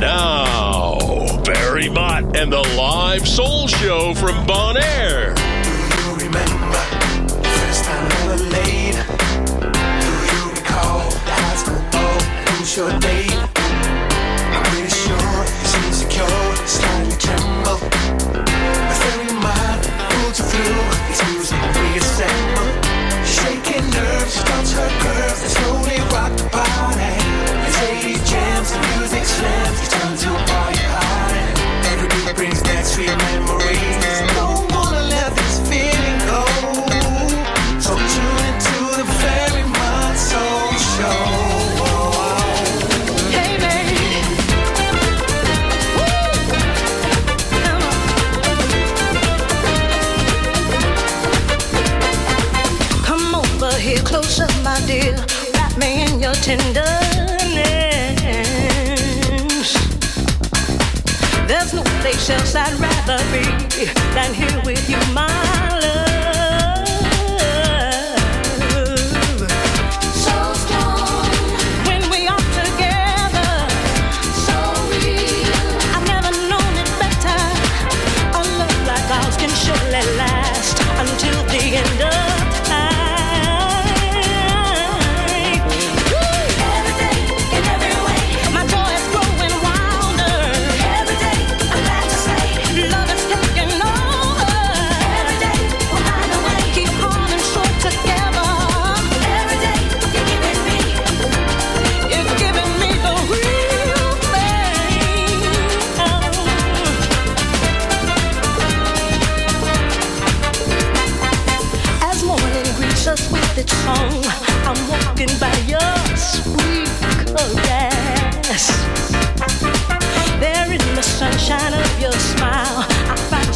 Now, Barry Mott and the Live Soul Show from Bon Air. Do you recall the high school? Who's your date? tenderness. There's no place else I'd rather be than here with you, my love.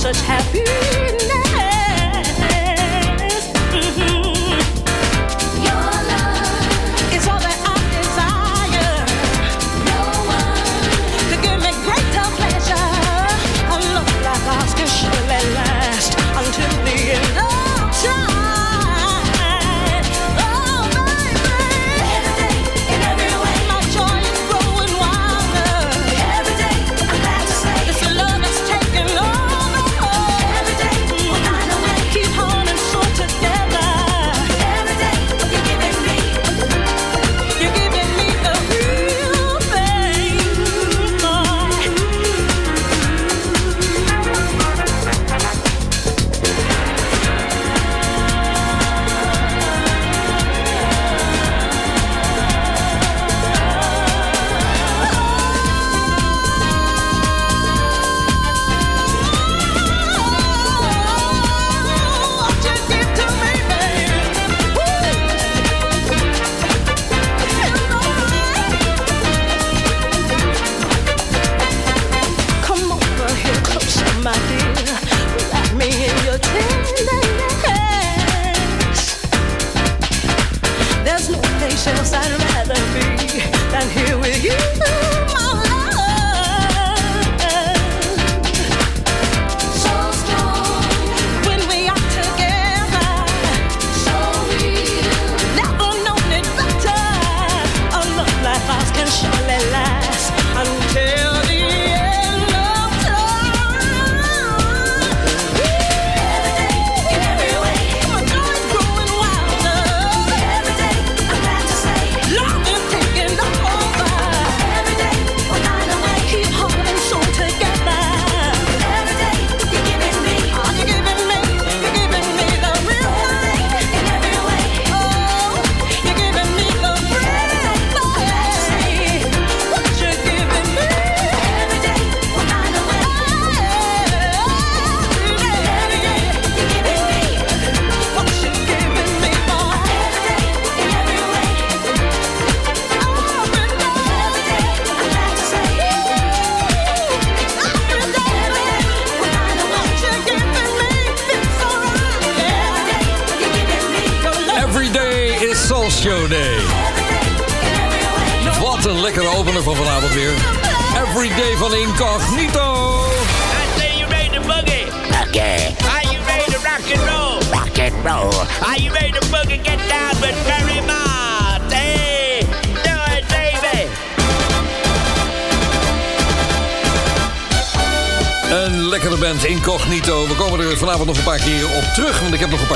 such happiness.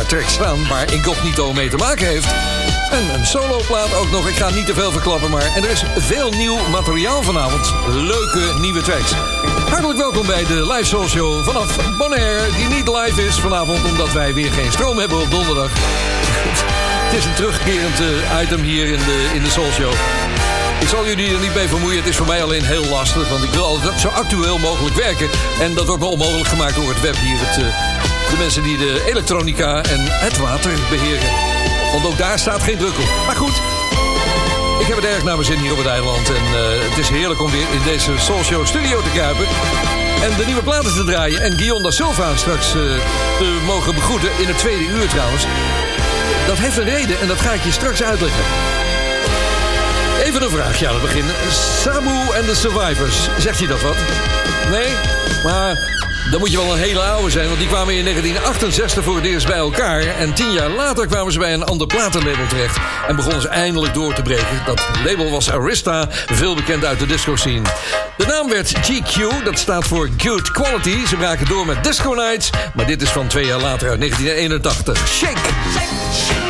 Tracks staan waar Incognito mee te maken heeft. En een soloplaat ook nog. Ik ga niet te veel verklappen, maar en er is veel nieuw materiaal vanavond. Leuke nieuwe tracks. Hartelijk welkom bij de Live Soul Show vanaf Bonaire, die niet live is vanavond omdat wij weer geen stroom hebben op donderdag. Het is een terugkerend eh, item hier in de, in de Soul Show. Ik zal jullie er niet mee vermoeien. Het is voor mij alleen heel lastig. Want ik wil altijd zo actueel mogelijk werken. En dat wordt me onmogelijk gemaakt door het web hier. Het, eh, de mensen die de elektronica en het water beheren. Want ook daar staat geen druk op. Maar goed, ik heb het erg naar mijn zin hier op het eiland. En eh, het is heerlijk om weer in deze Soul Show studio te kruipen. En de nieuwe platen te draaien. En Guillaume da Silva straks eh, te mogen begroeten. In het tweede uur trouwens. Dat heeft een reden en dat ga ik je straks uitleggen. Even een vraagje aan het begin. Sabu en de Survivors. Zegt hij dat wat? Nee? Maar dan moet je wel een hele oude zijn, want die kwamen in 1968 voor het eerst bij elkaar. En tien jaar later kwamen ze bij een ander platenlabel terecht. En begonnen ze eindelijk door te breken. Dat label was Arista, veel bekend uit de disco scene. De naam werd GQ, dat staat voor Good Quality. Ze braken door met Disco Nights. Maar dit is van twee jaar later uit 1981. Shake! Jump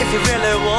if you really want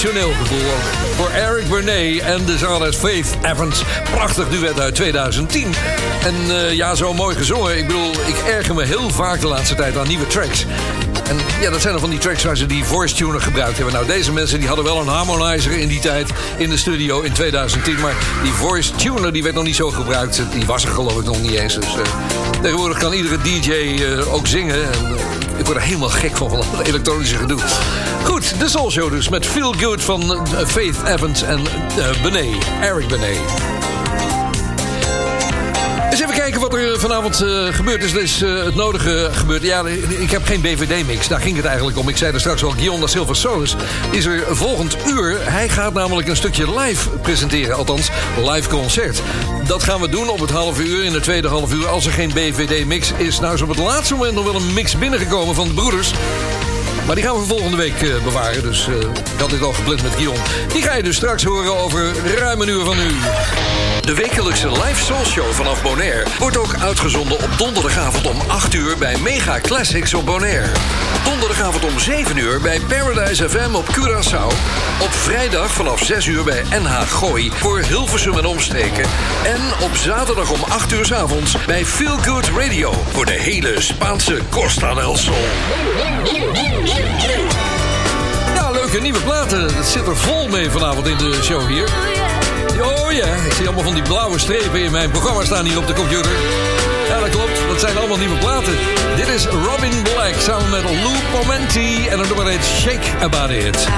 emotioneel gevoel. Voor Eric Bernet en de zangeres Faith Evans. Prachtig duet uit 2010. En eh, ja, zo mooi gezongen. Ik bedoel, ik erger me heel vaak de laatste tijd aan nieuwe tracks. En ja, dat zijn er van die tracks waar ze die voice tuner gebruikt hebben. Nou, deze mensen die hadden wel een harmonizer in die tijd in de studio in 2010. Maar die voice tuner die werd nog niet zo gebruikt. Die was er geloof ik nog niet eens. Dus eh, tegenwoordig kan iedere DJ eh, ook zingen. En, ik word er helemaal gek van, van dat elektronische gedoe. Goed, de Soul Show dus met Feel Good van eh, Faith Evans en eh Benet, Eric Benet. Eens even kijken wat er vanavond eh, gebeurd is. Er is het nodige gebeurd. Ja, ik heb geen BVD-mix. Daar ging het eigenlijk om. Ik zei er straks al, Guillaume da Silva Solis is er volgend uur. Hij gaat namelijk een stukje live presenteren. Althans, live concert. Dat gaan we doen op het half uur, in het tweede half uur. Als er geen BVD-mix is. Nou is op het laatste moment nog wel een mix binnengekomen van de broeders. Maar die gaan we volgende week eh, bewaren. Dus eh, had dit al gepland met Guillaume. Die ga je dus straks horen over ruim een uur van nu. De wekelijkse live Soul Show vanaf Bonaire wordt ook uitgezonden op donderdagavond om 8 uur bij Mega Classics op Bonaire. Donderdagavond om 7 uur bij Paradise FM op Curaçao. Op vrijdag vanaf 6 uur bij NH Gooi voor Hilversum en omstreken. En op zaterdag om 8 uur 's avonds bij Feel Good Radio voor de hele Spaanse Costa del Sol. Ja, leuke nieuwe platen. Het zit er vol mee vanavond in de show hier. Ja, ik zie allemaal van die blauwe strepen in mijn programma staan hier op de computer. Ja, dat klopt. Dat zijn allemaal nieuwe platen. Dit is Robin Black samen met Lou Pomenti. En het nummer heet Shake About It.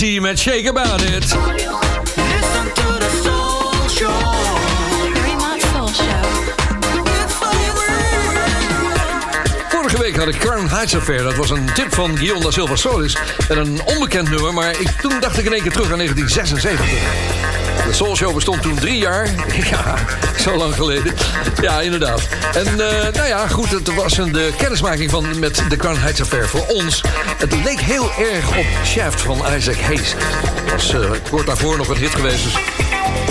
Commenti met Shake About It. Listen to the soul show. Very much soul show. Vorige week had ik Crown Heights Affair. Dat was een tip van Guillaume da Silva Solis. En een onbekend nummer, maar ik, toen dacht ik in één keer terug aan 1976. De Soul Show bestond toen drie jaar. Ja, zo lang geleden. Ja, inderdaad. En eh, nou ja, goed, het was een de kennismaking van, met de Crown Heights Affair voor ons. Het leek heel erg op Shaft van Isaac Hayes. Dat was eh, kort daarvoor nog een hit geweest, dus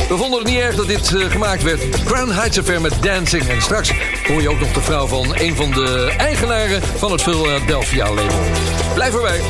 we vonden het niet erg dat dit eh, gemaakt werd. Crown Heights Affair met Dancing. En straks hoor je ook nog de vrouw van een van de eigenaren van het Philadelphia label. Blijf erbij.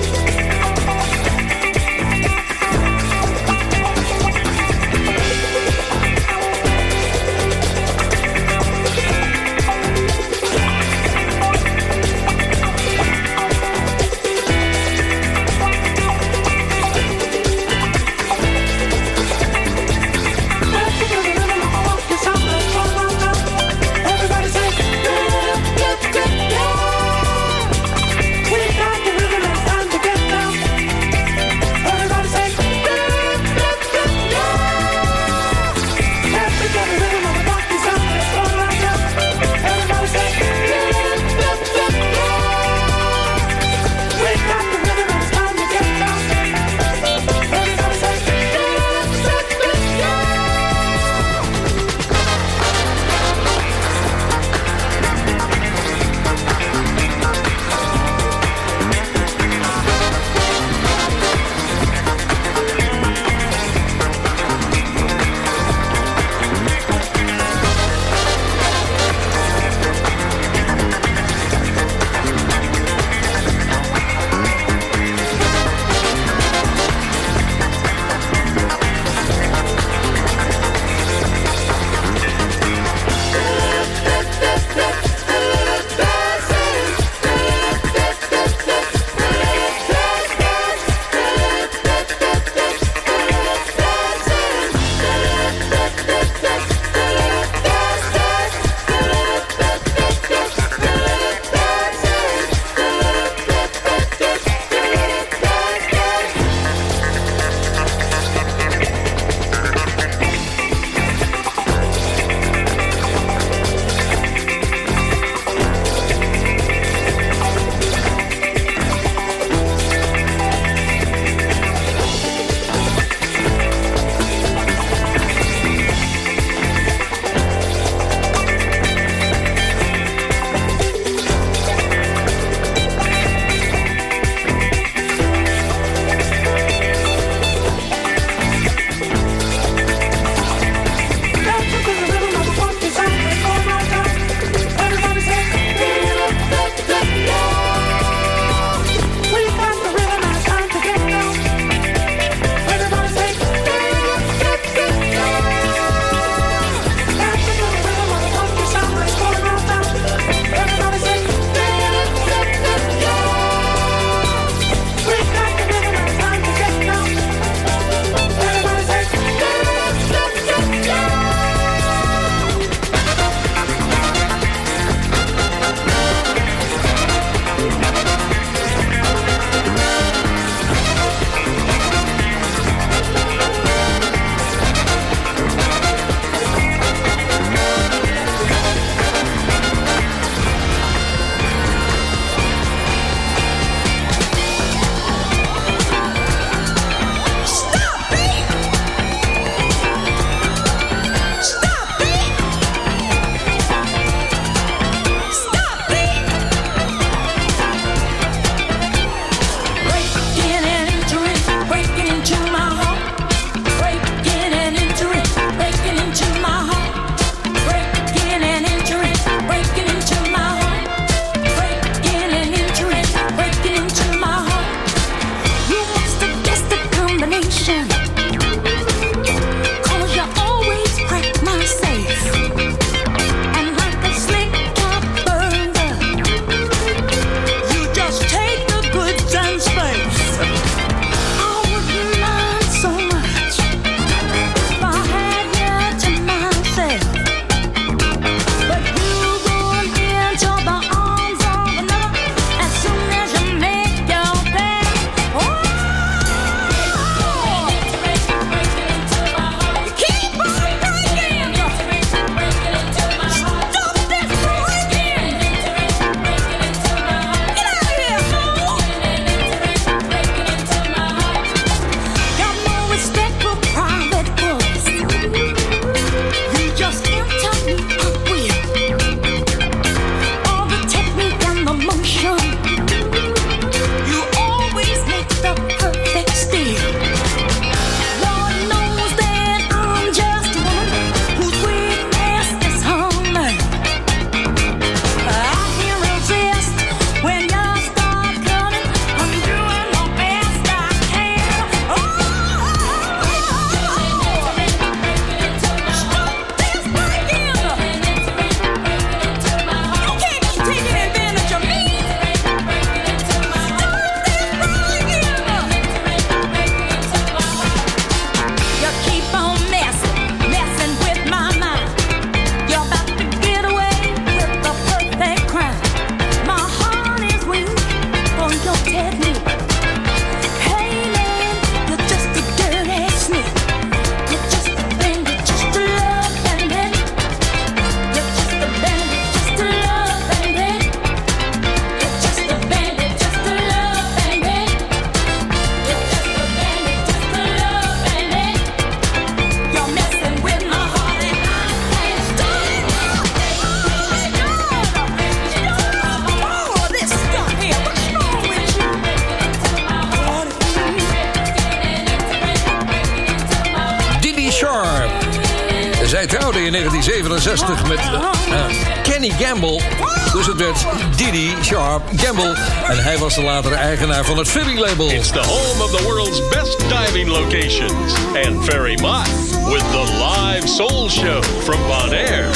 Label. It's the home of the world's best diving locations. And Ferry Mott with the live soul show from Bonaire.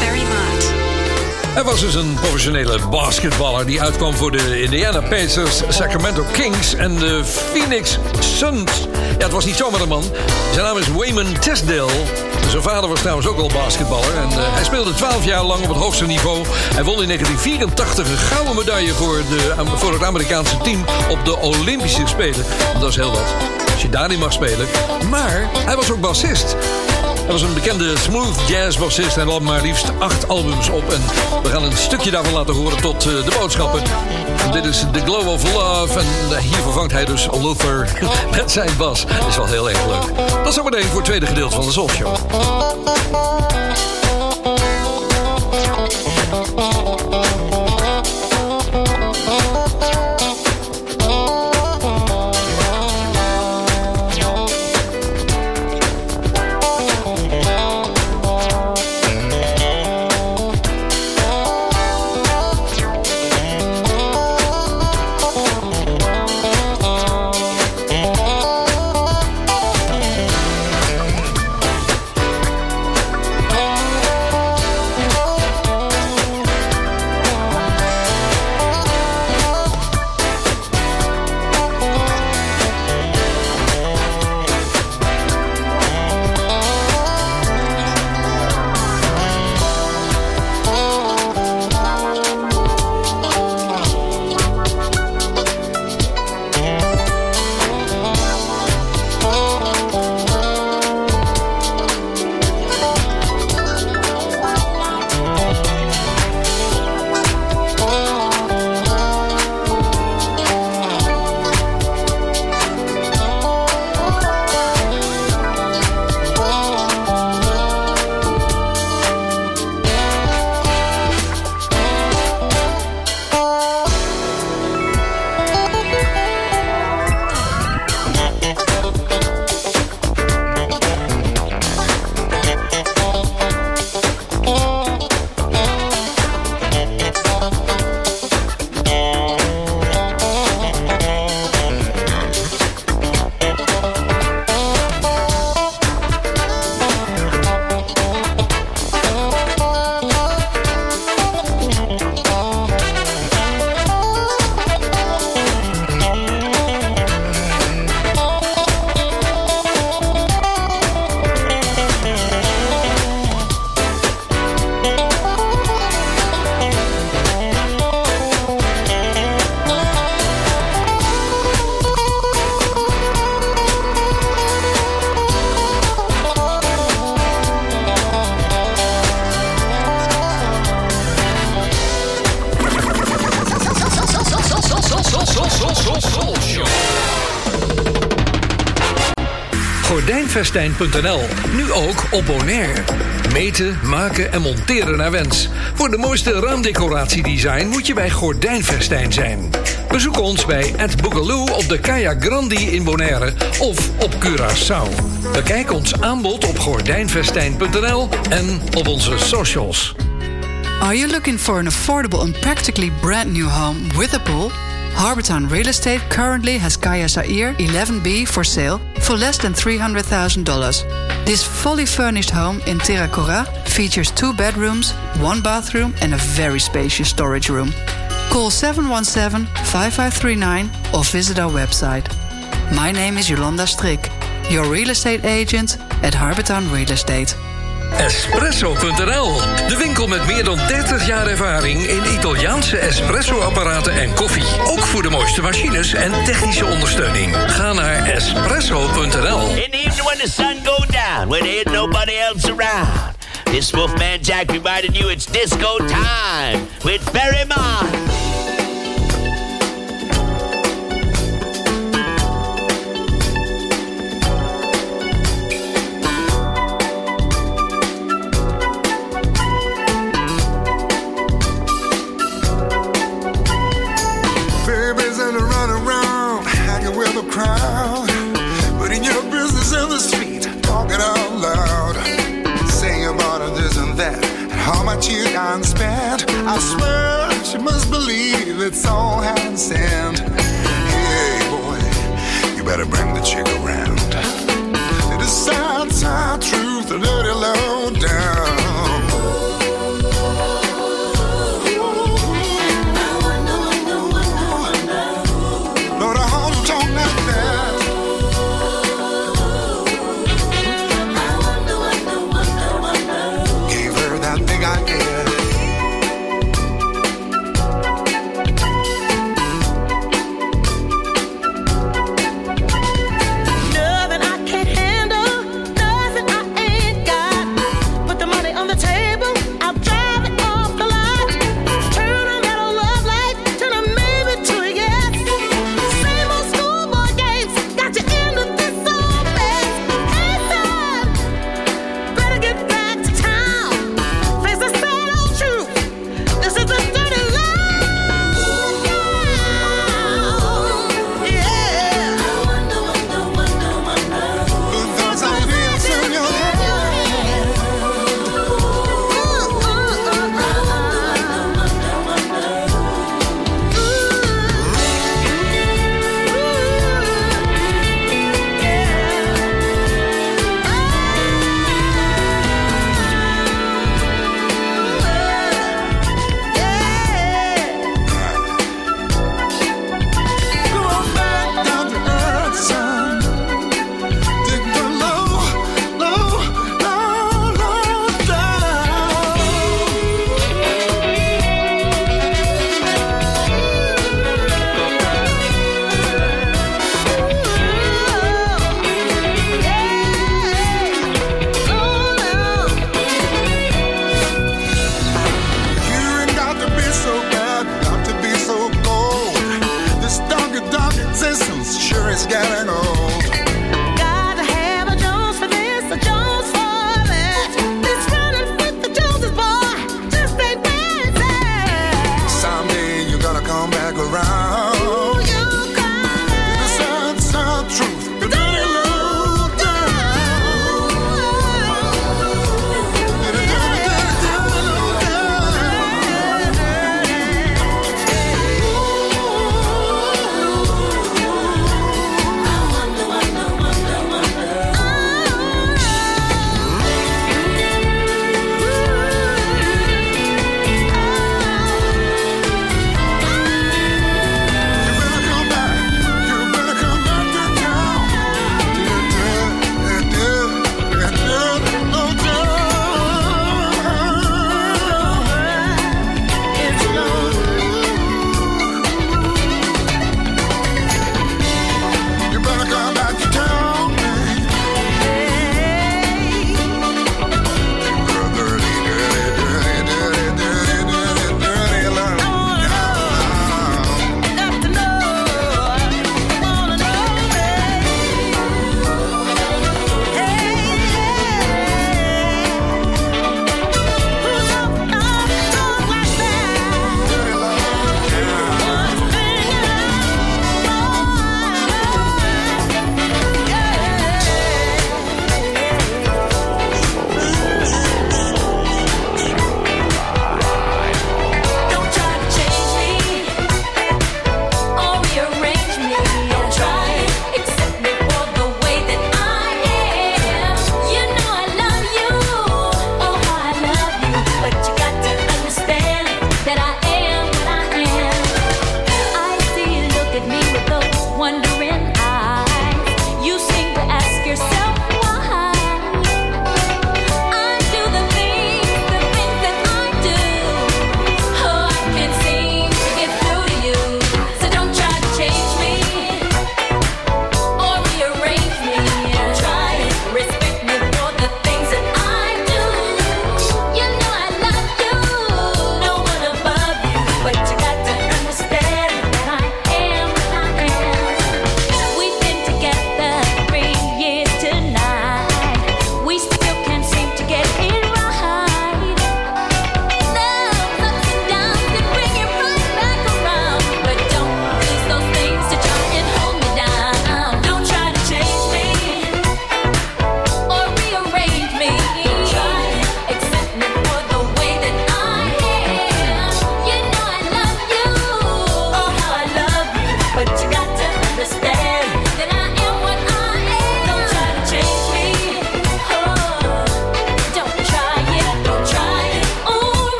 Very much. Hij was dus een professionele basketballer die uitkwam voor de Indiana Pacers, Sacramento Kings en de Phoenix Suns. Ja, het was niet zomaar een man. Zijn naam is Wayman Tisdale. Zijn vader was trouwens ook al basketballer. En eh, hij speelde 12 jaar lang op het hoogste niveau. Hij won in 1984 een gouden medaille voor, de, voor het Amerikaanse team op de Olympische Spelen. Dat is heel wat. Als je daar niet mag spelen. Maar hij was ook bassist. Hij was een bekende smooth jazz bassist en nam maar liefst acht albums op. En we gaan een stukje daarvan laten horen tot eh, de boodschappen. En dit is The Glow of Love. En eh, hier vervangt hij dus Luther met zijn bas. Dat is wel heel erg leuk. Dat is zometeen voor het tweede gedeelte van de Soul Show. Gordijnvestijn.nl. Nu ook op Bonaire. Meten, maken en monteren naar wens. Voor de mooiste raamdecoratiedesign moet je bij Gordijnvestijn zijn. Bezoek ons bij Ed Boogaloo op de Kaya Grandi in Bonaire of op Curaçao. Bekijk ons aanbod op gordijnvestijn.nl en op onze socials. Are you looking for an affordable and practically brand new home with a pool? Harbortown Real Estate currently has Kaya Sair 11B for sale for less than $300,000. This fully furnished home in Terracora features two bedrooms, one bathroom, and a very spacious storage room. Call 717 5539 or visit our website. My name is Yolanda Strik, your real estate agent at Harbortown Real Estate. Espresso.nl, de winkel met meer dan 30 jaar ervaring in Italiaanse espresso-apparaten en koffie. Ook voor de mooiste machines en technische ondersteuning. Ga naar espresso.nl. In the evening when the sun go down, when there ain't nobody else around. This Wolfman Jack reminded you it's disco time with Barry nothing.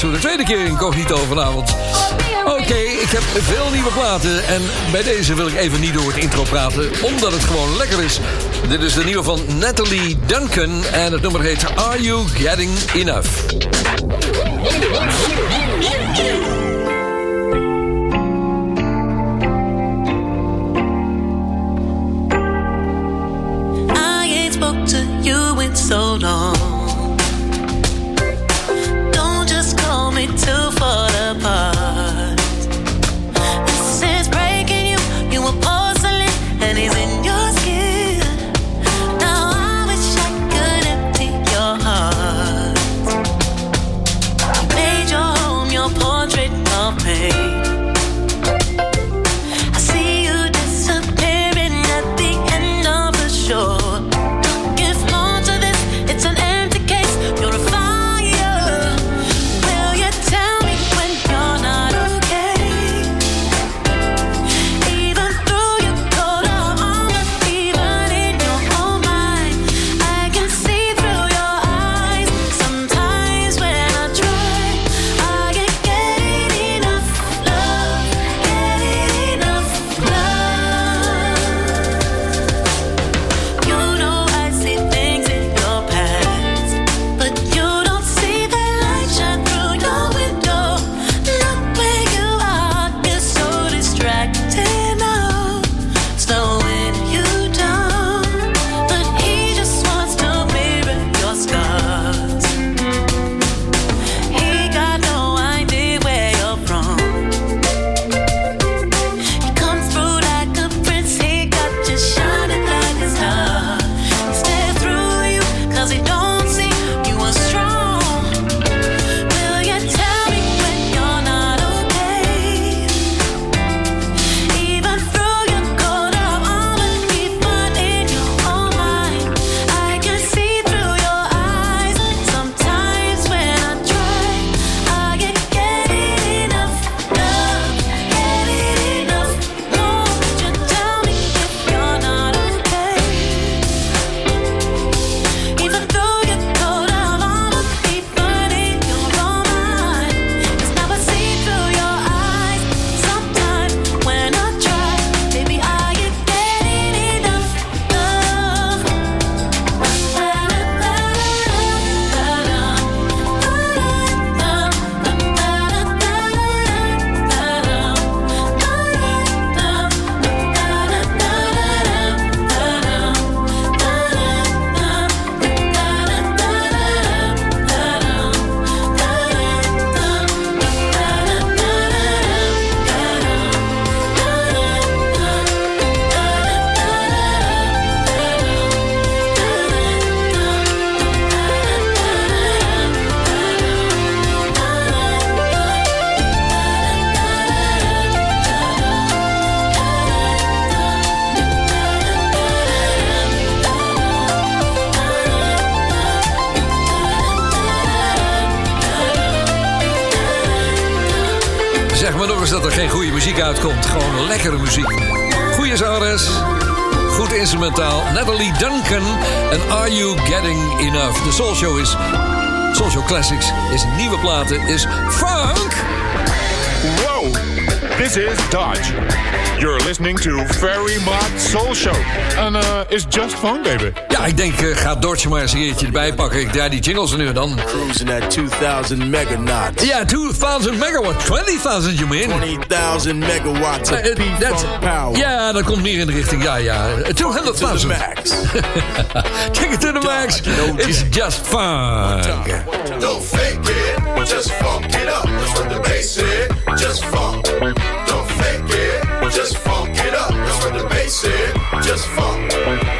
was voor de tweede keer incognito vanavond. Oké, ik heb veel nieuwe platen. En bij deze wil ik even niet door het intro praten, omdat het gewoon lekker is. Dit is de nieuwe van Natalie Duncan. En het nummer heet Are You Getting Enough? gewoon, baby. Ja, ik denk, uh, ga Dortje maar eens een keertje erbij pakken. Ik draai die jingles nu dan. Cruising at 2000 megawatts. Ja, 2000 megawatt. 20.000, you mean? 20.000 megawatts of uh, power. Ja, dat komt meer in de richting, ja, ja. 200.000. max. Take it to the max. It's just fun. Don't fake it, just funk it up. That's what the bass said, just funk. Don't fake it, just funk it up. That's what the bass said, just funk.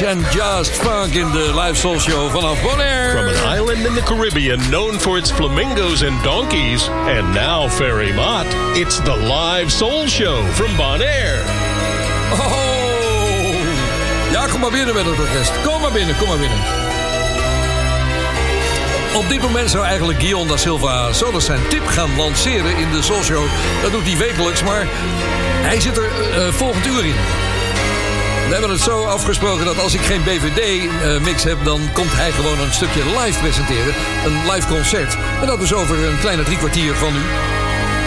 Dutch and Just Funk in de live soul show vanaf Bonaire. From an island in the Caribbean known for its flamingos and donkeys, and now Ferry Mott, it's the live soul show from Bonaire. Oh! Ja, kom maar binnen met het orkest. Kom maar binnen, kom maar binnen. Op dit moment zou eigenlijk Guillaume da Silva Solis zijn tip gaan lanceren in de Soul Show. Dat doet hij wekelijks, maar hij zit er eh, volgend uur in. We hebben het zo afgesproken dat als ik geen BVD-mix heb... dan komt hij gewoon een stukje live presenteren. Een live concert. En dat is over een kleine drie kwartier van nu.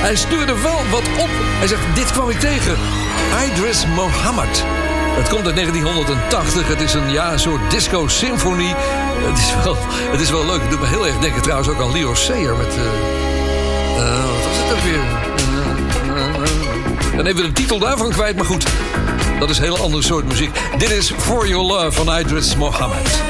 Hij stuurde wel wat op. Hij zegt, dit kwam ik tegen. Idris Mohammed. Het komt uit 1980. Het is een, ja, een soort disco-symfonie. Het, is wel, het is wel leuk. Het doet me heel erg denken trouwens ook aan Leo Sayer met... eh, eh, wat was het ook weer? Dan even de titel daarvan kwijt, maar goed. Dat is een heel ander soort muziek. Dit is For Your Love van Idris Mohammed.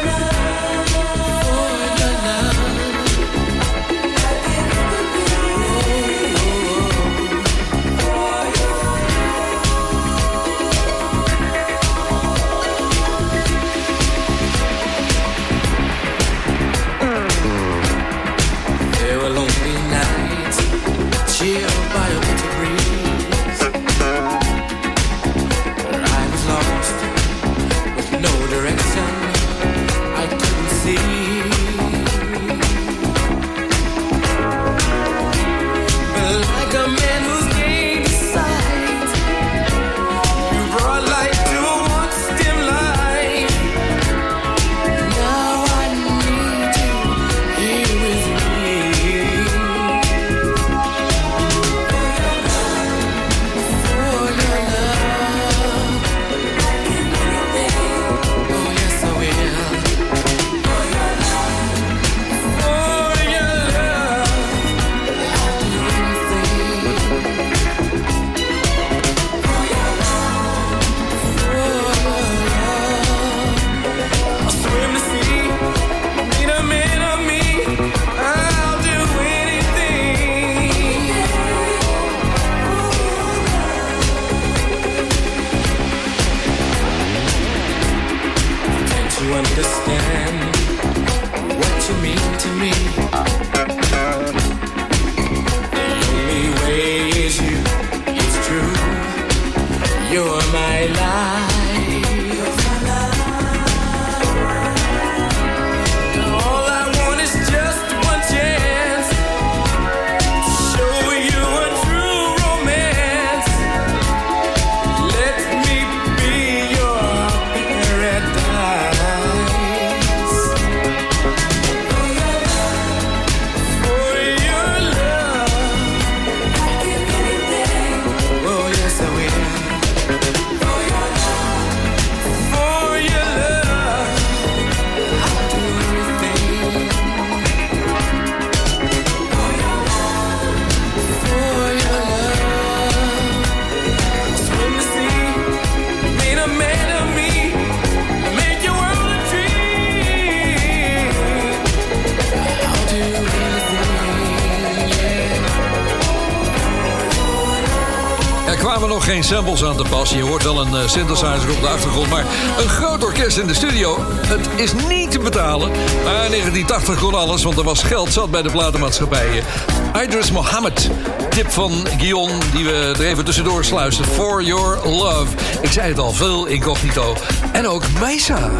Geen samples aan te pas. Je hoort wel een eh, synthesizer op de achtergrond, maar een groot orkest in de studio. Het is niet te betalen. Maar in 1980 kon alles, want er was geld zat bij de platenmaatschappijen. Idris Mohammed, tip van Guion, die we er even tussendoor sluisten. For Your Love. Ik zei het al, veel incognito. En ook Mesa.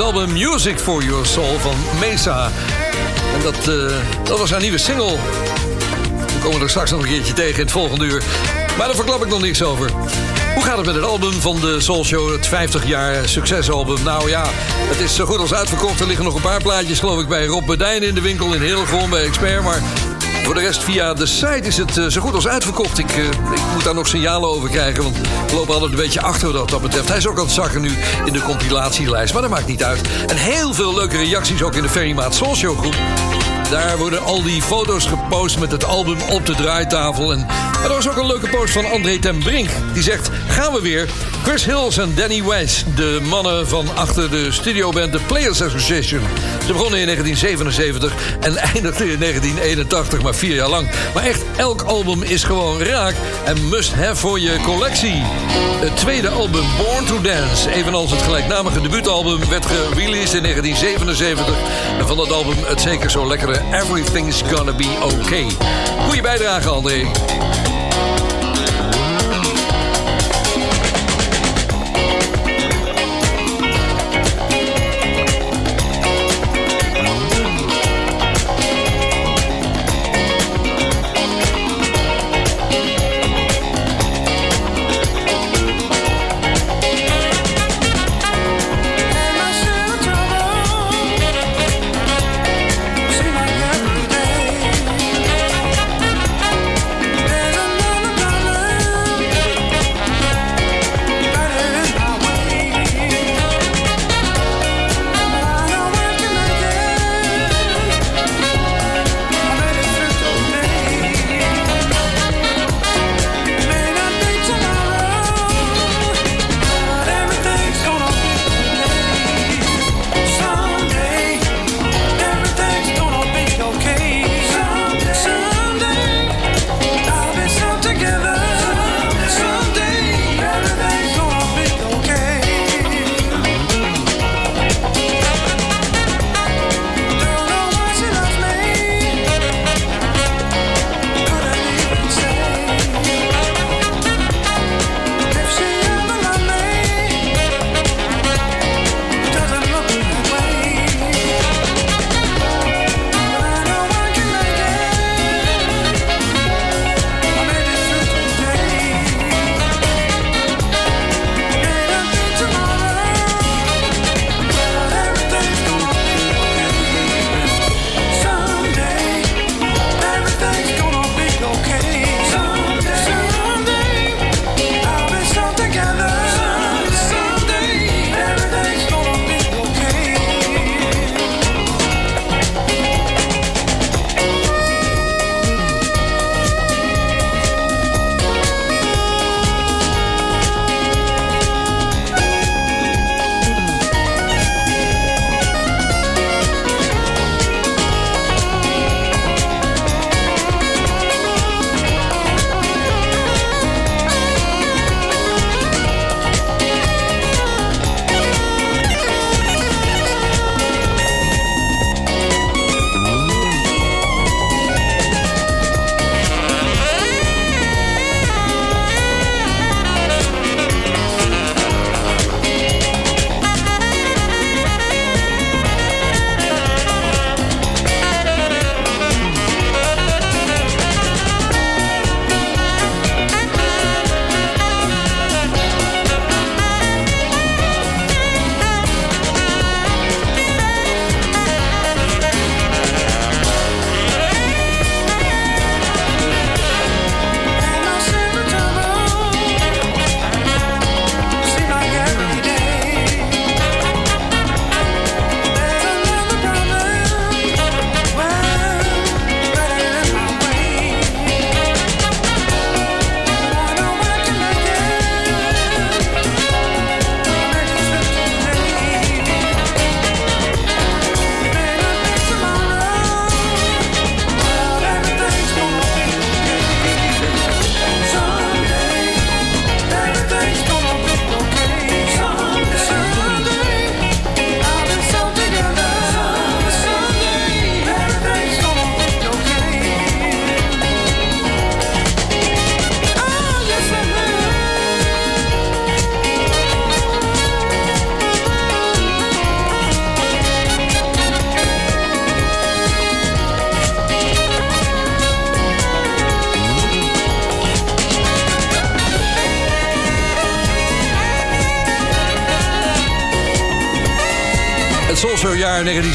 Album Music for Your Soul van Mesa. En dat, eh, dat was haar nieuwe single. We komen er straks nog een keertje tegen in het volgende uur. Maar daar verklap ik nog niks over. Hoe gaat het met het album van de Soul Show? Het 50 jaar succesalbum. Nou ja, het is zo goed als uitverkocht. Er liggen nog een paar plaatjes, geloof ik, bij Rob Bedijn in de winkel in Hillegom bij Expert. Maar voor de rest, via de site is het eh, zo goed als uitverkocht. Ik, eh, moet daar nog signalen over krijgen, want we lopen altijd een beetje achter wat dat betreft. Hij is ook aan het zakken nu in de compilatielijst, maar dat maakt niet uit. En heel veel leuke reacties ook in de Ferrymaat Show groep. Daar worden al die foto's gepost met het album op de draaitafel. En, maar er was ook een leuke post van André ten Brink. Die zegt, gaan we weer. Chris Hills en Danny Weiss, de mannen van achter de studioband The Players Association. Ze begonnen in 1977 en eindigden in 1981, maar vier jaar lang. Maar echt, elk album is gewoon raak en must have voor je collectie. Het tweede album, Born to Dance, evenals het gelijknamige debuutalbum, werd gereleased in 1977. En van dat album het zeker zo lekkere Everything's Gonna Be Okay. Goeie bijdrage, André.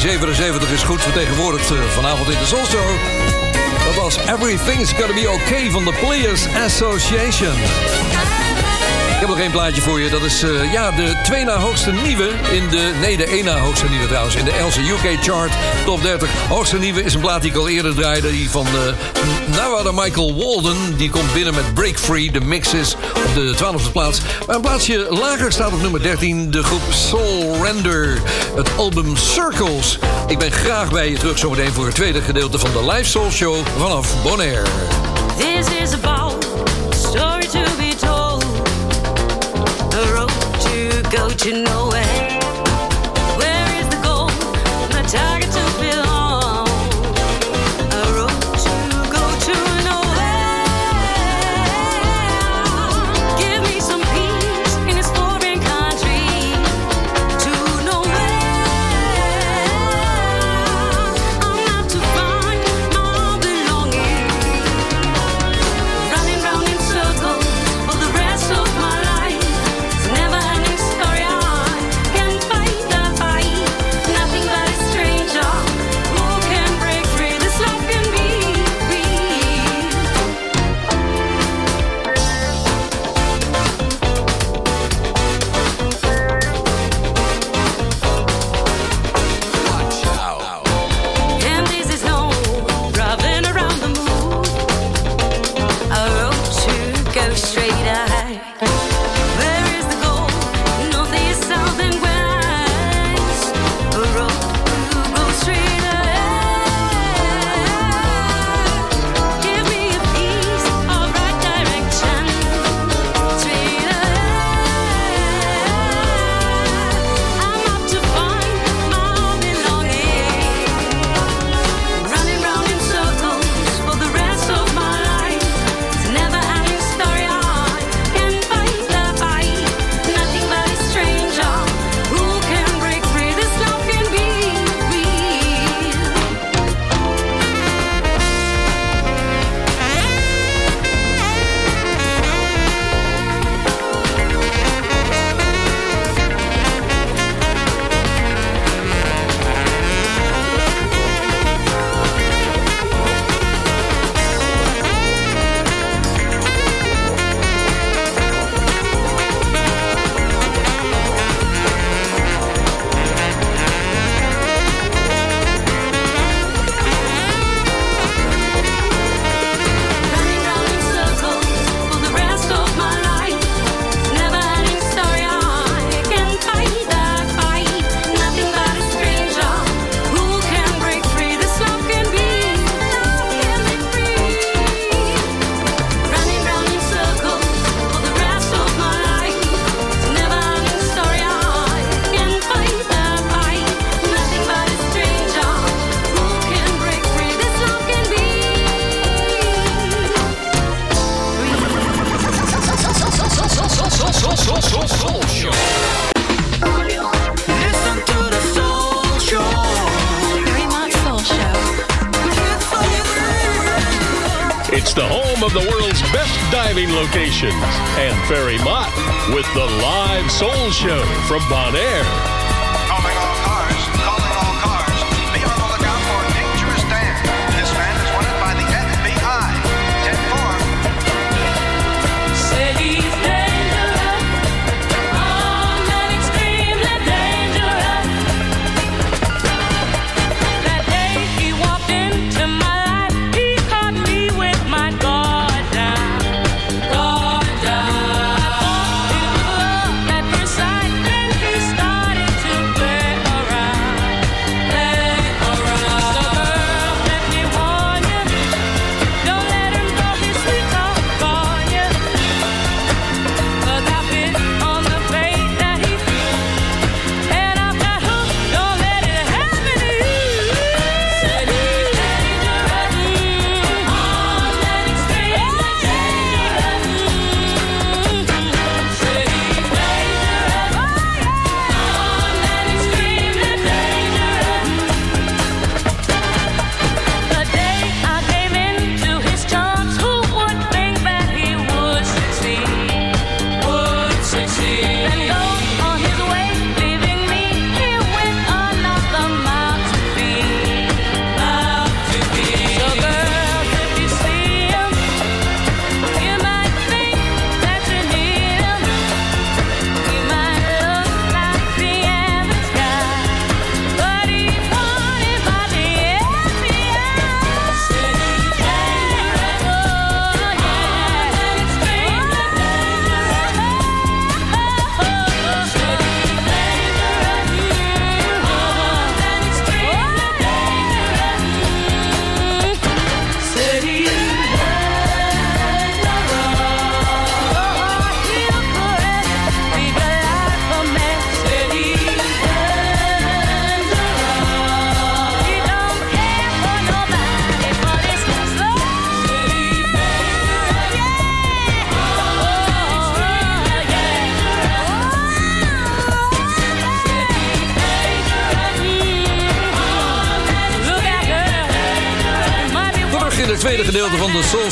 77 is goed vertegenwoordigd eh, vanavond in de Soulshow. Dat was Everything's Gonna Be Okay van de Players Association. Ik heb nog één plaatje voor je. Dat is eh, ja, de twee na hoogste nieuwe in de... Nee, de één na hoogste nieuwe trouwens. In de Else UK Chart Top 30. Hoogste nieuwe is een plaat die ik al eerder draaide. Die van eh, nou, uh, Nawada Michael Walden. Die komt binnen met Break Free. De mixes op de 12e plaats. Maar een plaatsje lager staat op nummer 13. De groep Soul Render. Het album Circles. Ik ben graag bij je terug zometeen voor het tweede gedeelte van de Live Soul Show vanaf Bonaire. This is about story to be go to nowhere. Where is the goal? My target.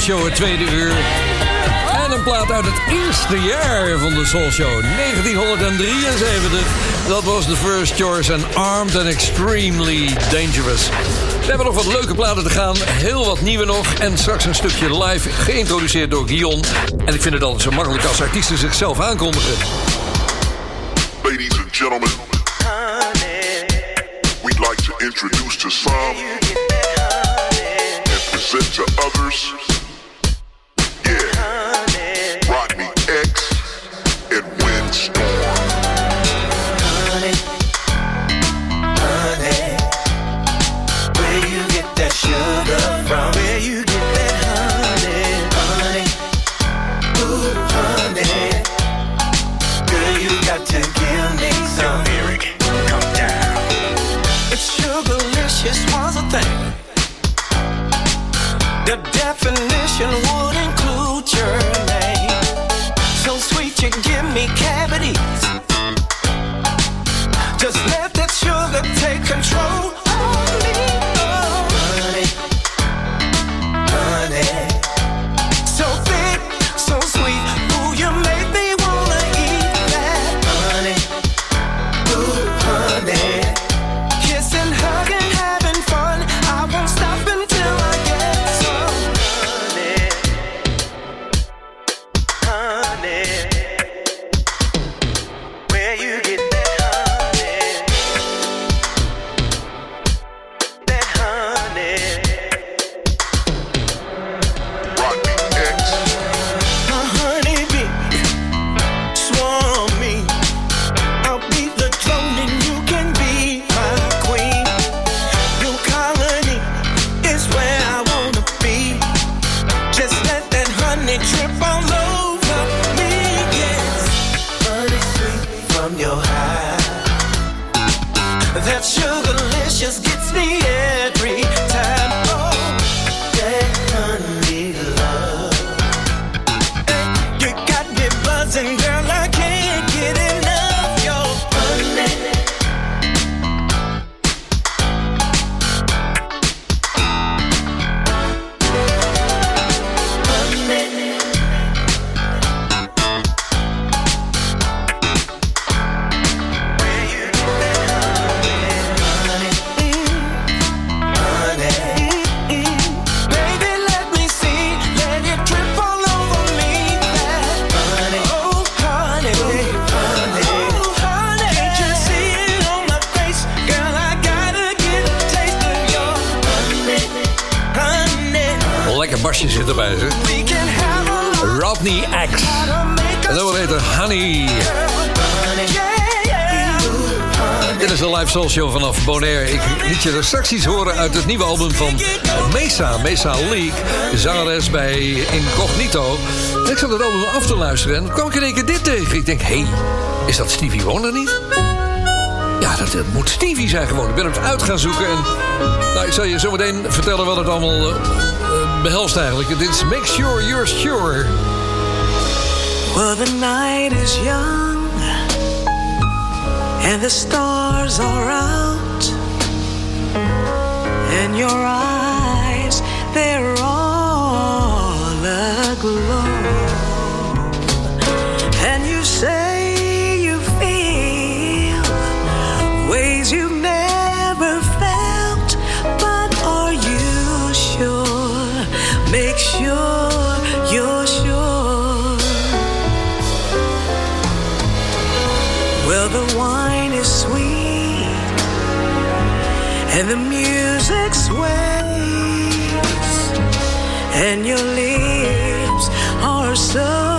Soul Show, het tweede uur. En een plaat uit het eerste jaar van de Soul Show, 1973. Dat was The First Choice en Armed and Extremely Dangerous. We hebben nog wat leuke platen te gaan, heel wat nieuwe nog... en straks een stukje live, geïntroduceerd door Guion. En ik vind het altijd zo makkelijk als artiesten zichzelf aankondigen. Ladies and gentlemen, we'd like to introduce to some and present to others. Het nieuwe album van Mesa, Mesa League. De zangeres bij Incognito. En ik zat het album af te luisteren en kwam ik in één keer dit tegen. Ik denk, hé, hey, is dat Stevie Wonder niet? Ja, dat, eh, moet Stevie zijn gewoon. Ik ben het uit gaan zoeken en... Nou, ik zal je zo meteen vertellen wat het allemaal eh, eh, behelst eigenlijk. Dit is Make Sure You're Sure. Well, the night is young and the stars are out, your eyes, they're all aglow. And you say you feel ways you've never felt, but are you sure? Make sure you're sure. Well, the wine is sweet and the music sways, and your lips are so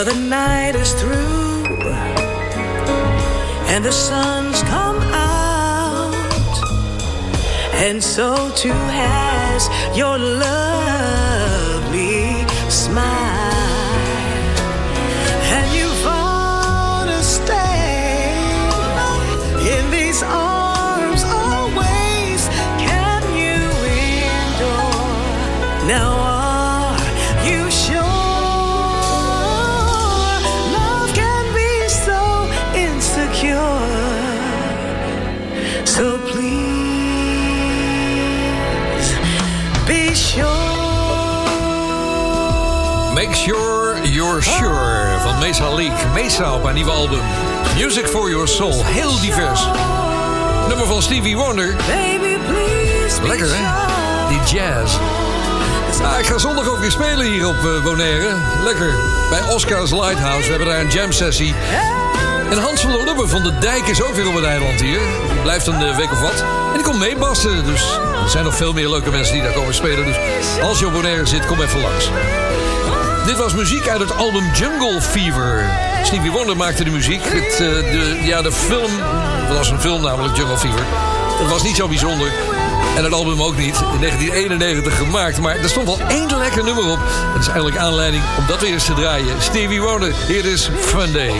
The night is through and the sun's come out, and so too has your lovely you're sure van Mesa Leak. Mesa op haar nieuwe album. Music for Your Soul. Heel divers. Nummer van Stevie Wonder. Lekker hè? Die jazz. Ah, ik ga zondag ook weer spelen hier op eh, Bonaire. Lekker. Bij Oscar's Lighthouse. We hebben daar een jam sessie. En Hans van der Lubbe van de Dijk is ook weer op het eiland hier. Blijft een eh, week of wat. En die komt meebassen. Dus er zijn nog veel meer leuke mensen die daar komen spelen. Dus als je op Bonaire zit, kom even langs. Dit was muziek uit het album Jungle Fever. Stevie Wonder maakte de muziek. Het, eh, de, ja, de film, dat was een film namelijk, Jungle Fever. Dat was niet zo bijzonder. En het album ook niet. In 1991 gemaakt. Maar er stond wel één lekker nummer op. Dat is eigenlijk aanleiding om dat weer eens te draaien. Stevie Wonder, hier is Fun Day.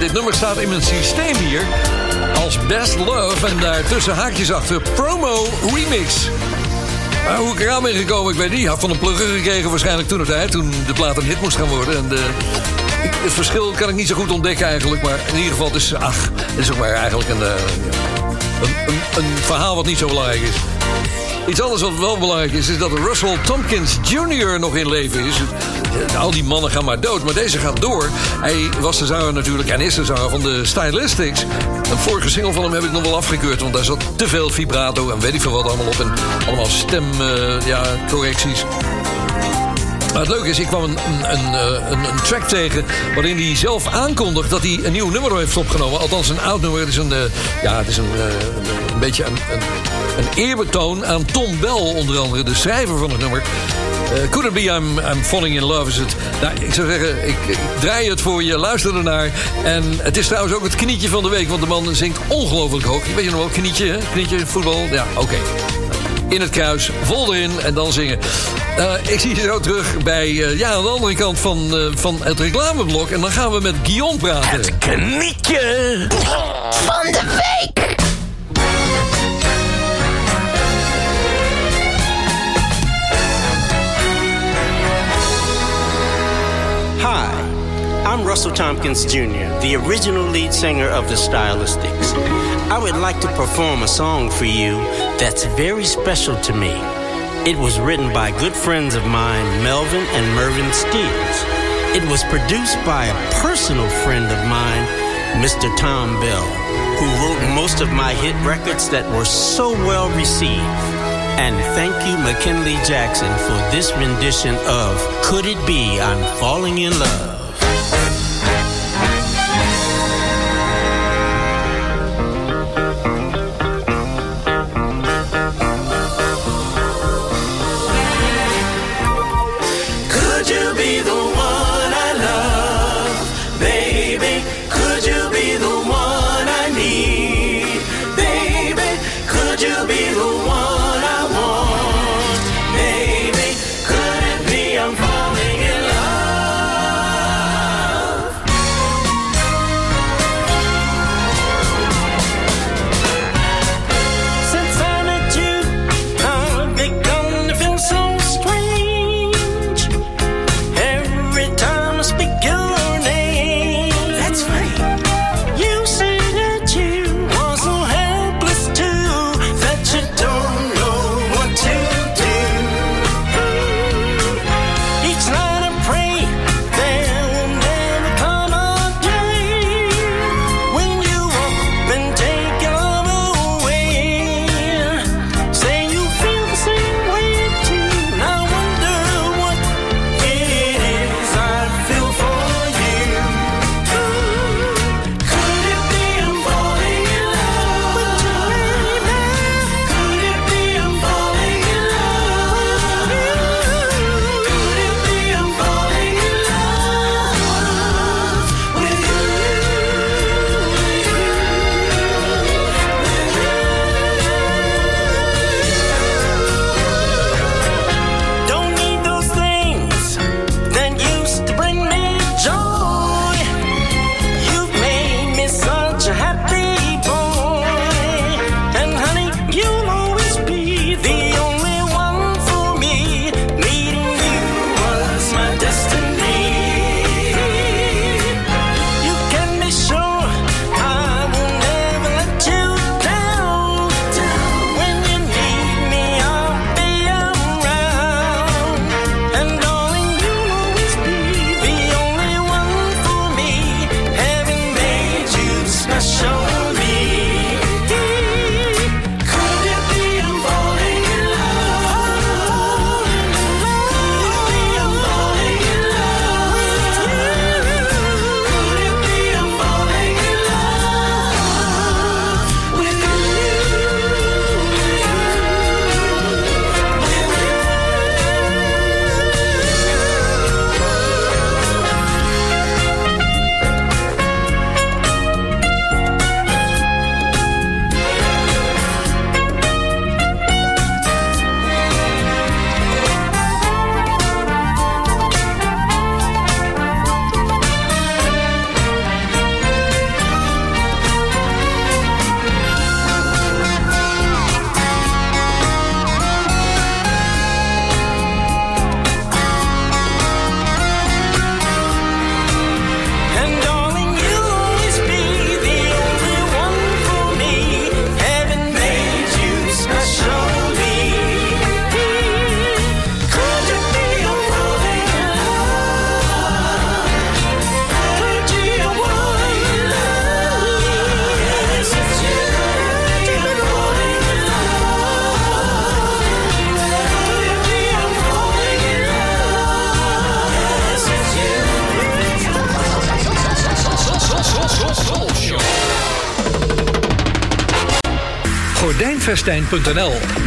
Dit, eh, nummer staat in mijn systeem hier als Best Love. En daar tussen haakjes achter Promo Remix. Hoe ik eraan ben gekomen, ik weet niet. Had van een plugger gekregen waarschijnlijk toen het tijd. Toen de plaat een hit moest gaan worden. En de, ik- het verschil kan ik niet zo goed ontdekken eigenlijk. Maar in ieder geval, het is, ach, het is ook maar eigenlijk een, eh, een, een, een verhaal wat niet zo belangrijk is. Iets anders wat wel belangrijk is, is dat Russell Tompkins Jr. nog in leven is. Eh, Al die mannen gaan maar dood, maar deze gaat door. Hij was de zanger natuurlijk en is de zanger van de Stylistics. Een vorige single van hem heb ik nog wel afgekeurd, want daar zat te veel vibrato en weet ik veel wat allemaal op. En allemaal stemcorrecties. ja, correcties. Maar het leuke is, ik kwam een, eh, een, een track tegen... waarin hij zelf aankondigt dat hij een nieuw nummer heeft opgenomen. Althans, een oud nummer. Het is een, eh, ja, het is een, eh, een, beetje een, een, een eerbetoon aan Tom Bell, onder andere. De schrijver van het nummer. Eh could it be I'm, I'm falling in love is het. Nou, ik zou zeggen, ik, draai het voor je, luister ernaar. En het is trouwens ook het knietje van de week... want de man zingt ongelooflijk hoog. Weet je nog wel, knietje, hè? Knietje, voetbal? Ja, oké in het kruis, vol erin en dan zingen. Eh, ik zie je zo terug bij, eh, ja, aan de andere kant van, van het reclameblok. En dan gaan we met Guillaume praten. Het knietje van de week. I'm Russell Tompkins Jr., the original lead singer of the Stylistics. I would like to perform a song for you that's very special to me. It was written by good friends of mine, Melvin and Mervyn Steels. It was produced by a personal friend of mine, Mr. Tom Bell, who wrote most of my hit records that were so well received. And thank you, McKinley Jackson, for this rendition of Could It Be I'm Falling in Love?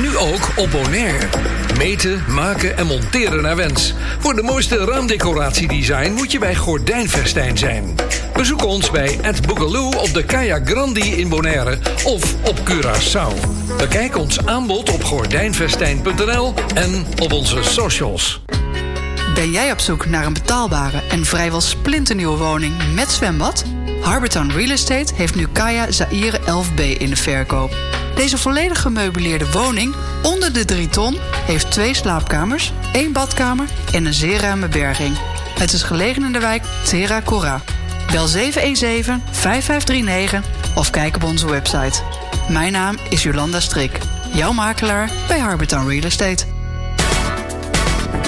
Nu ook op Bonaire. Meten, maken en monteren naar wens. Voor de mooiste raamdecoratiedesign moet je bij Gordijnvestijn zijn. Bezoek ons bij Ed Boogaloo op de Kaya Grandi in Bonaire of op Curaçao. Bekijk ons aanbod op gordijnvestijn.nl en op onze socials. Ben jij op zoek naar een betaalbare en vrijwel splinternieuwe woning met zwembad? Harbortown Real Estate heeft nu Kaya Zaire 11B in de verkoop. Deze volledig gemeubileerde woning onder de 3 ton heeft twee slaapkamers, één badkamer en een zeer ruime berging. Het is gelegen in de wijk Terra Cora. Bel 717-5539 of kijk op onze website. Mijn naam is Jolanda Strik, jouw makelaar bij Harbortown Real Estate.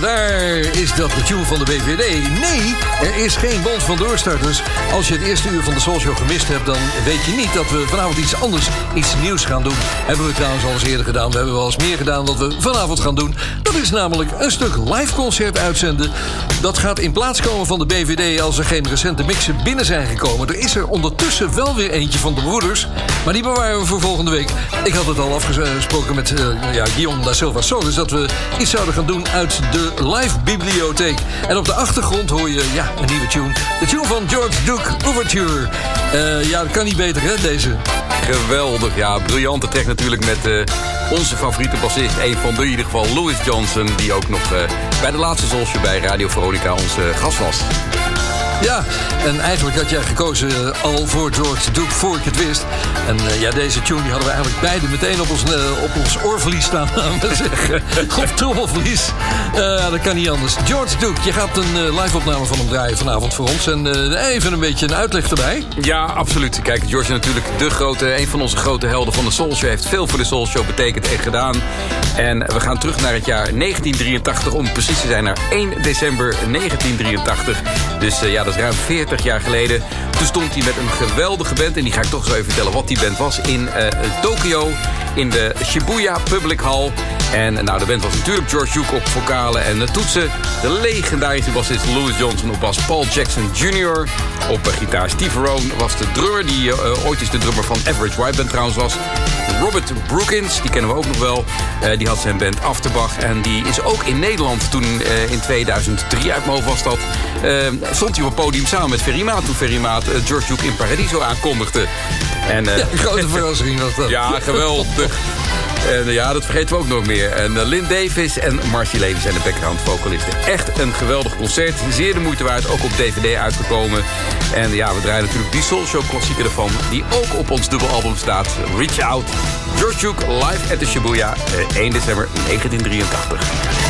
Daar? Is dat de van de BVD? Nee, er is geen band van doorstarters. Als je het eerste uur van de Soulshow gemist hebt... dan weet je niet dat we vanavond iets anders, iets nieuws gaan doen. Hebben we trouwens al eens eerder gedaan. We hebben wel eens meer gedaan wat we vanavond gaan doen. Is namelijk een stuk live concert uitzenden. Dat gaat in plaats komen van de BVD... als er geen recente mixen binnen zijn gekomen. Er is er ondertussen wel weer eentje van de broeders... maar die bewaren we voor volgende week. Ik had het al afgesproken met uh, ja, Guillaume da Silva Solis... dat we iets zouden gaan doen uit de live bibliotheek. En op de achtergrond hoor je ja, een nieuwe tune. De tune van George Duke, Overture. Uh, ja, dat kan niet beter, hè, deze? Geweldig, ja. Briljante track natuurlijk met uh, onze favoriete bassist. Een van de in ieder geval, Louis Johnson. Die ook nog uh, bij de laatste Zolsje bij Radio Veronica onze gast was. Ja, en eigenlijk had jij gekozen uh, al voor George Duke voor ik het wist. En uh, ja, deze tune die hadden we eigenlijk beide meteen op ons, uh, op ons oorverlies staan, aan we zeggen. of trommelverlies. Dat kan niet anders. George Duke, je gaat een live opname van hem draaien vanavond voor ons. En even een beetje een uitleg erbij. Ja, absoluut. Kijk, George is natuurlijk de grote, een van onze grote helden van de Soul Show. Heeft veel voor de Soul Show betekend en gedaan. En we gaan terug naar het jaar 1983, om precies te zijn naar 1 december 1983. Dus ja, dat is ruim 40 jaar geleden. Toen stond hij met een geweldige band. En die ga ik toch zo even vertellen wat die band was. In uh, Tokio, in de Shibuya Public Hall. En nou, de band was natuurlijk George Duke op vocalen en de toetsen. De legendarische bassist Louis Johnson op bas. Paul Jackson Jr. op uh, gitaar. Steve Rowan was de drummer, die ooit eens de drummer van Average White Band trouwens was. Robert Brookins, die kennen we ook nog wel. Uh, die had zijn band Afterbach. En die is ook in Nederland toen uh, in 2003 uit mijn was dat. Uh, stond hij op het podium samen met Ferry Maat. Toen Ferry Maat George Duke in Paradiso aankondigde. En, ja, grote verrassing was dat. Ja, geweldig. En ja, dat vergeten we ook nog meer. En uh, Lynn Davis en Marcy Levy zijn de background vocalisten. Echt een geweldig concert. Zeer de moeite waard. Ook op DVD uitgekomen. En ja, we draaien natuurlijk die Soul Show klassieker ervan. Die ook op ons dubbelalbum staat. Reach Out. George Duke live at the Shibuya. Uh, 1 december 1983.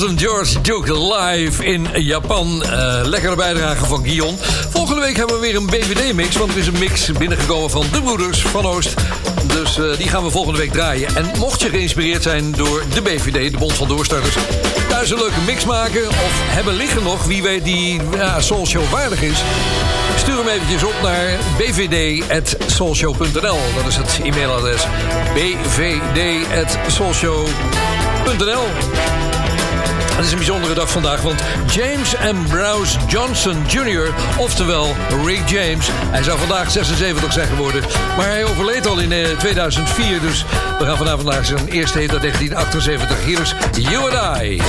Was een George Duke live in Japan. Eh, lekkere bijdrage van Guion. Volgende week hebben we weer een BVD-mix. Want er is een mix binnengekomen van de broeders van Oost. Dus eh, die gaan we volgende week draaien. En mocht je geïnspireerd zijn door de BVD, de Bond van Doorstarters... thuis een leuke mix maken of hebben liggen nog... wie weet die ja, Soul Show waardig is... Stuur hem eventjes op naar bvd.soulshow.nl. Dat is het e-mailadres bvd.soulshow.nl. Het is een bijzondere dag vandaag, want James M. Browse Johnson Jr., oftewel Rick James, hij zou vandaag 76 zijn geworden, maar hij overleed al in eh, 2004, dus we gaan vanavond naar zijn eerste hit uit 1978. Hier is You and I.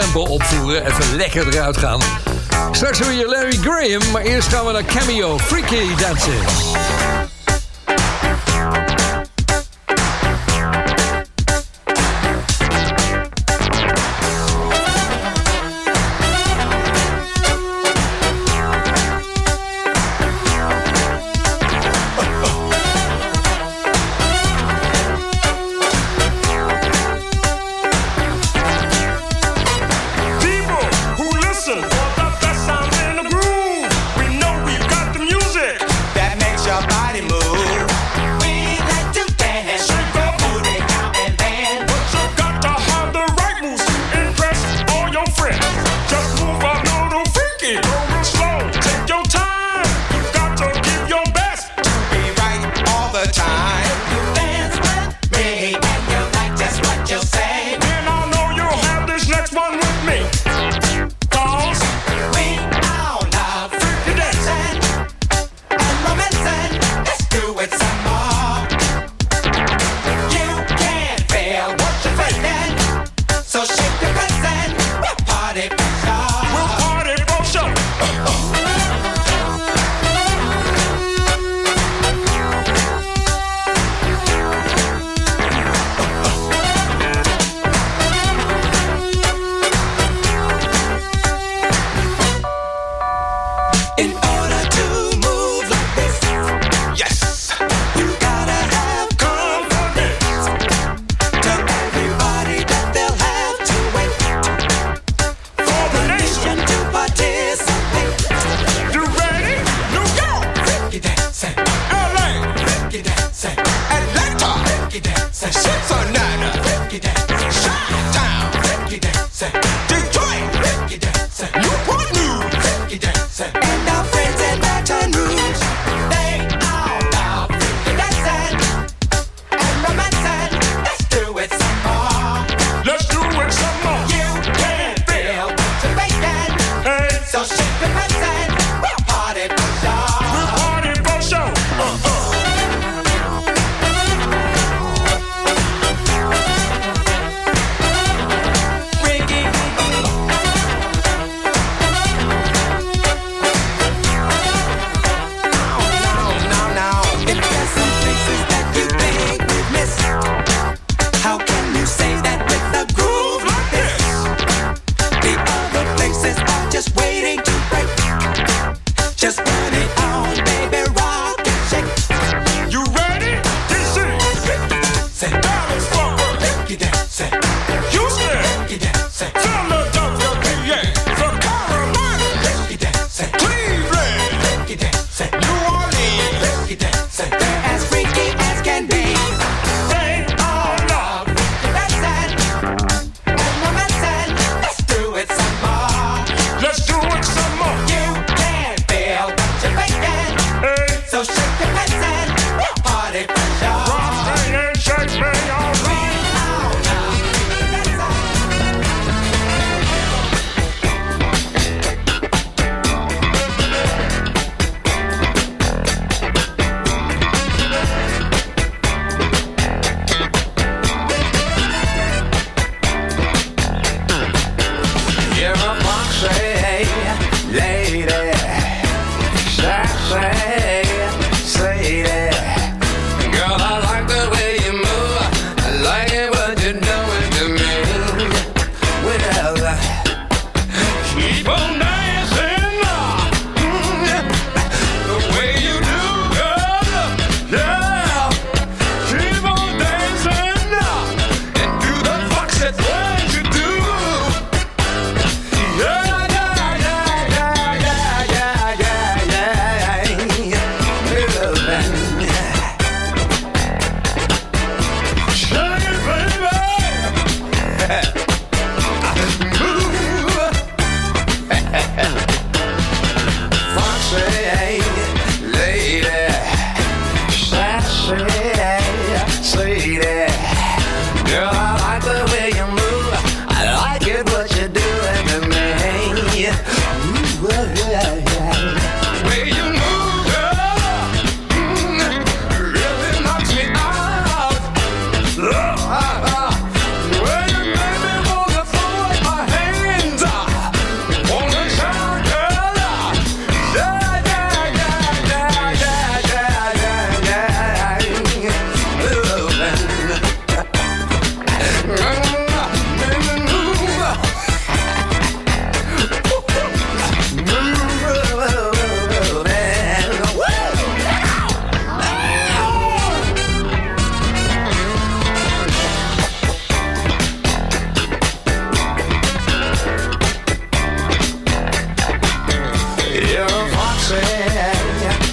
tempo opvoeren. Even lekker eruit gaan. Straks weer Larry Graham, maar eerst gaan we naar Cameo Freaky Dancing.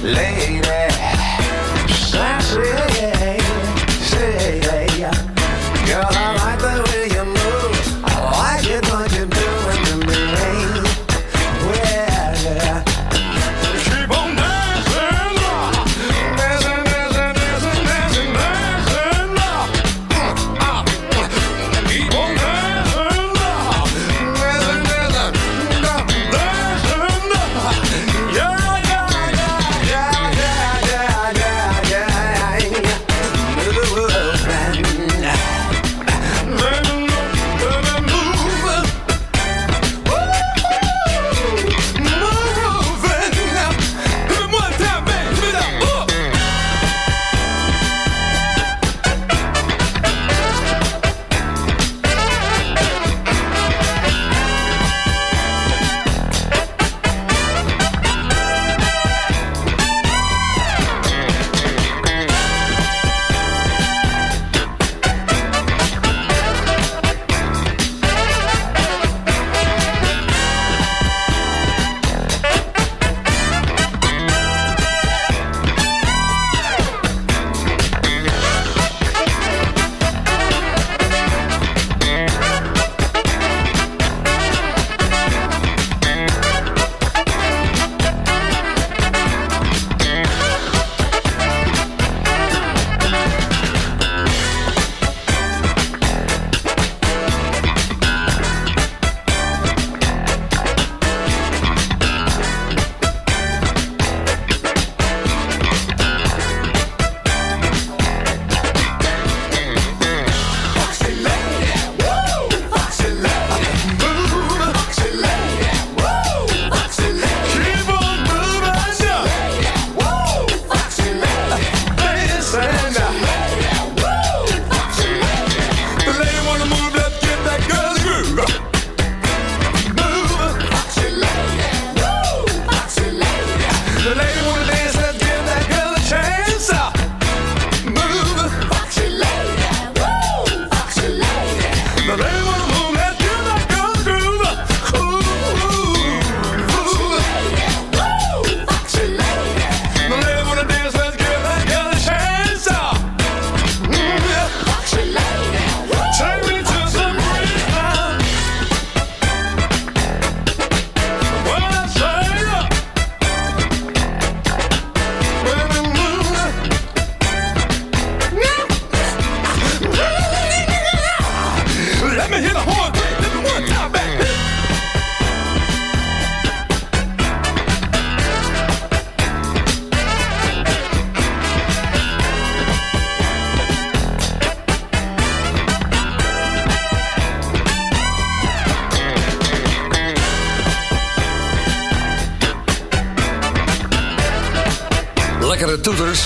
Lay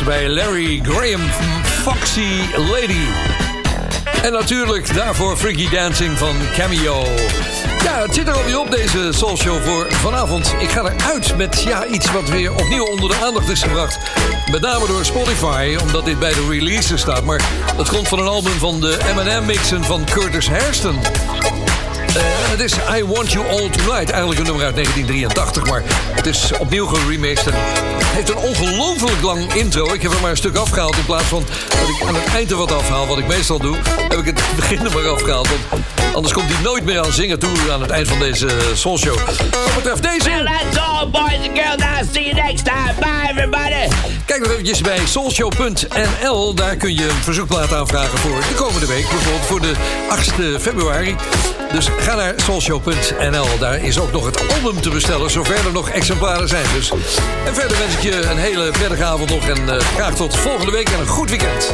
bij Larry Graham, Foxy Lady. En natuurlijk daarvoor Freaky Dancing van Cameo. Ja, het zit er alweer op deze Soul Show voor vanavond. Ik ga eruit met ja, iets wat weer opnieuw onder de aandacht is gebracht. Met name door Spotify, omdat dit bij de releases staat. Maar het komt van een album van de M&M-mixen van Curtis Hairston. Eh, het is I Want You All Tonight. Eigenlijk een nummer uit 1983, maar het is opnieuw geremixed. En het heeft een ongelooflijk lang intro. Ik heb er maar een stuk afgehaald in plaats van dat ik aan het eind er wat afhaal. Wat ik meestal doe, heb ik het begin er maar afgehaald. Want anders komt hij nooit meer aan zingen toe aan het eind van deze Soul Show. Wat betreft deze... Well, that's all, boys and girls. I'll see you next time. Bye, everybody. Kijk nog eventjes bij soulshow.nl. Daar kun je een verzoekplaat aanvragen voor de komende week. Bijvoorbeeld voor de 8 februari. Dus ga naar soulshow.nl. Daar is ook nog het album te bestellen, zover er nog exemplaren zijn. Dus. En verder wens ik je een hele prettige avond nog. En eh, graag tot volgende week en een goed weekend.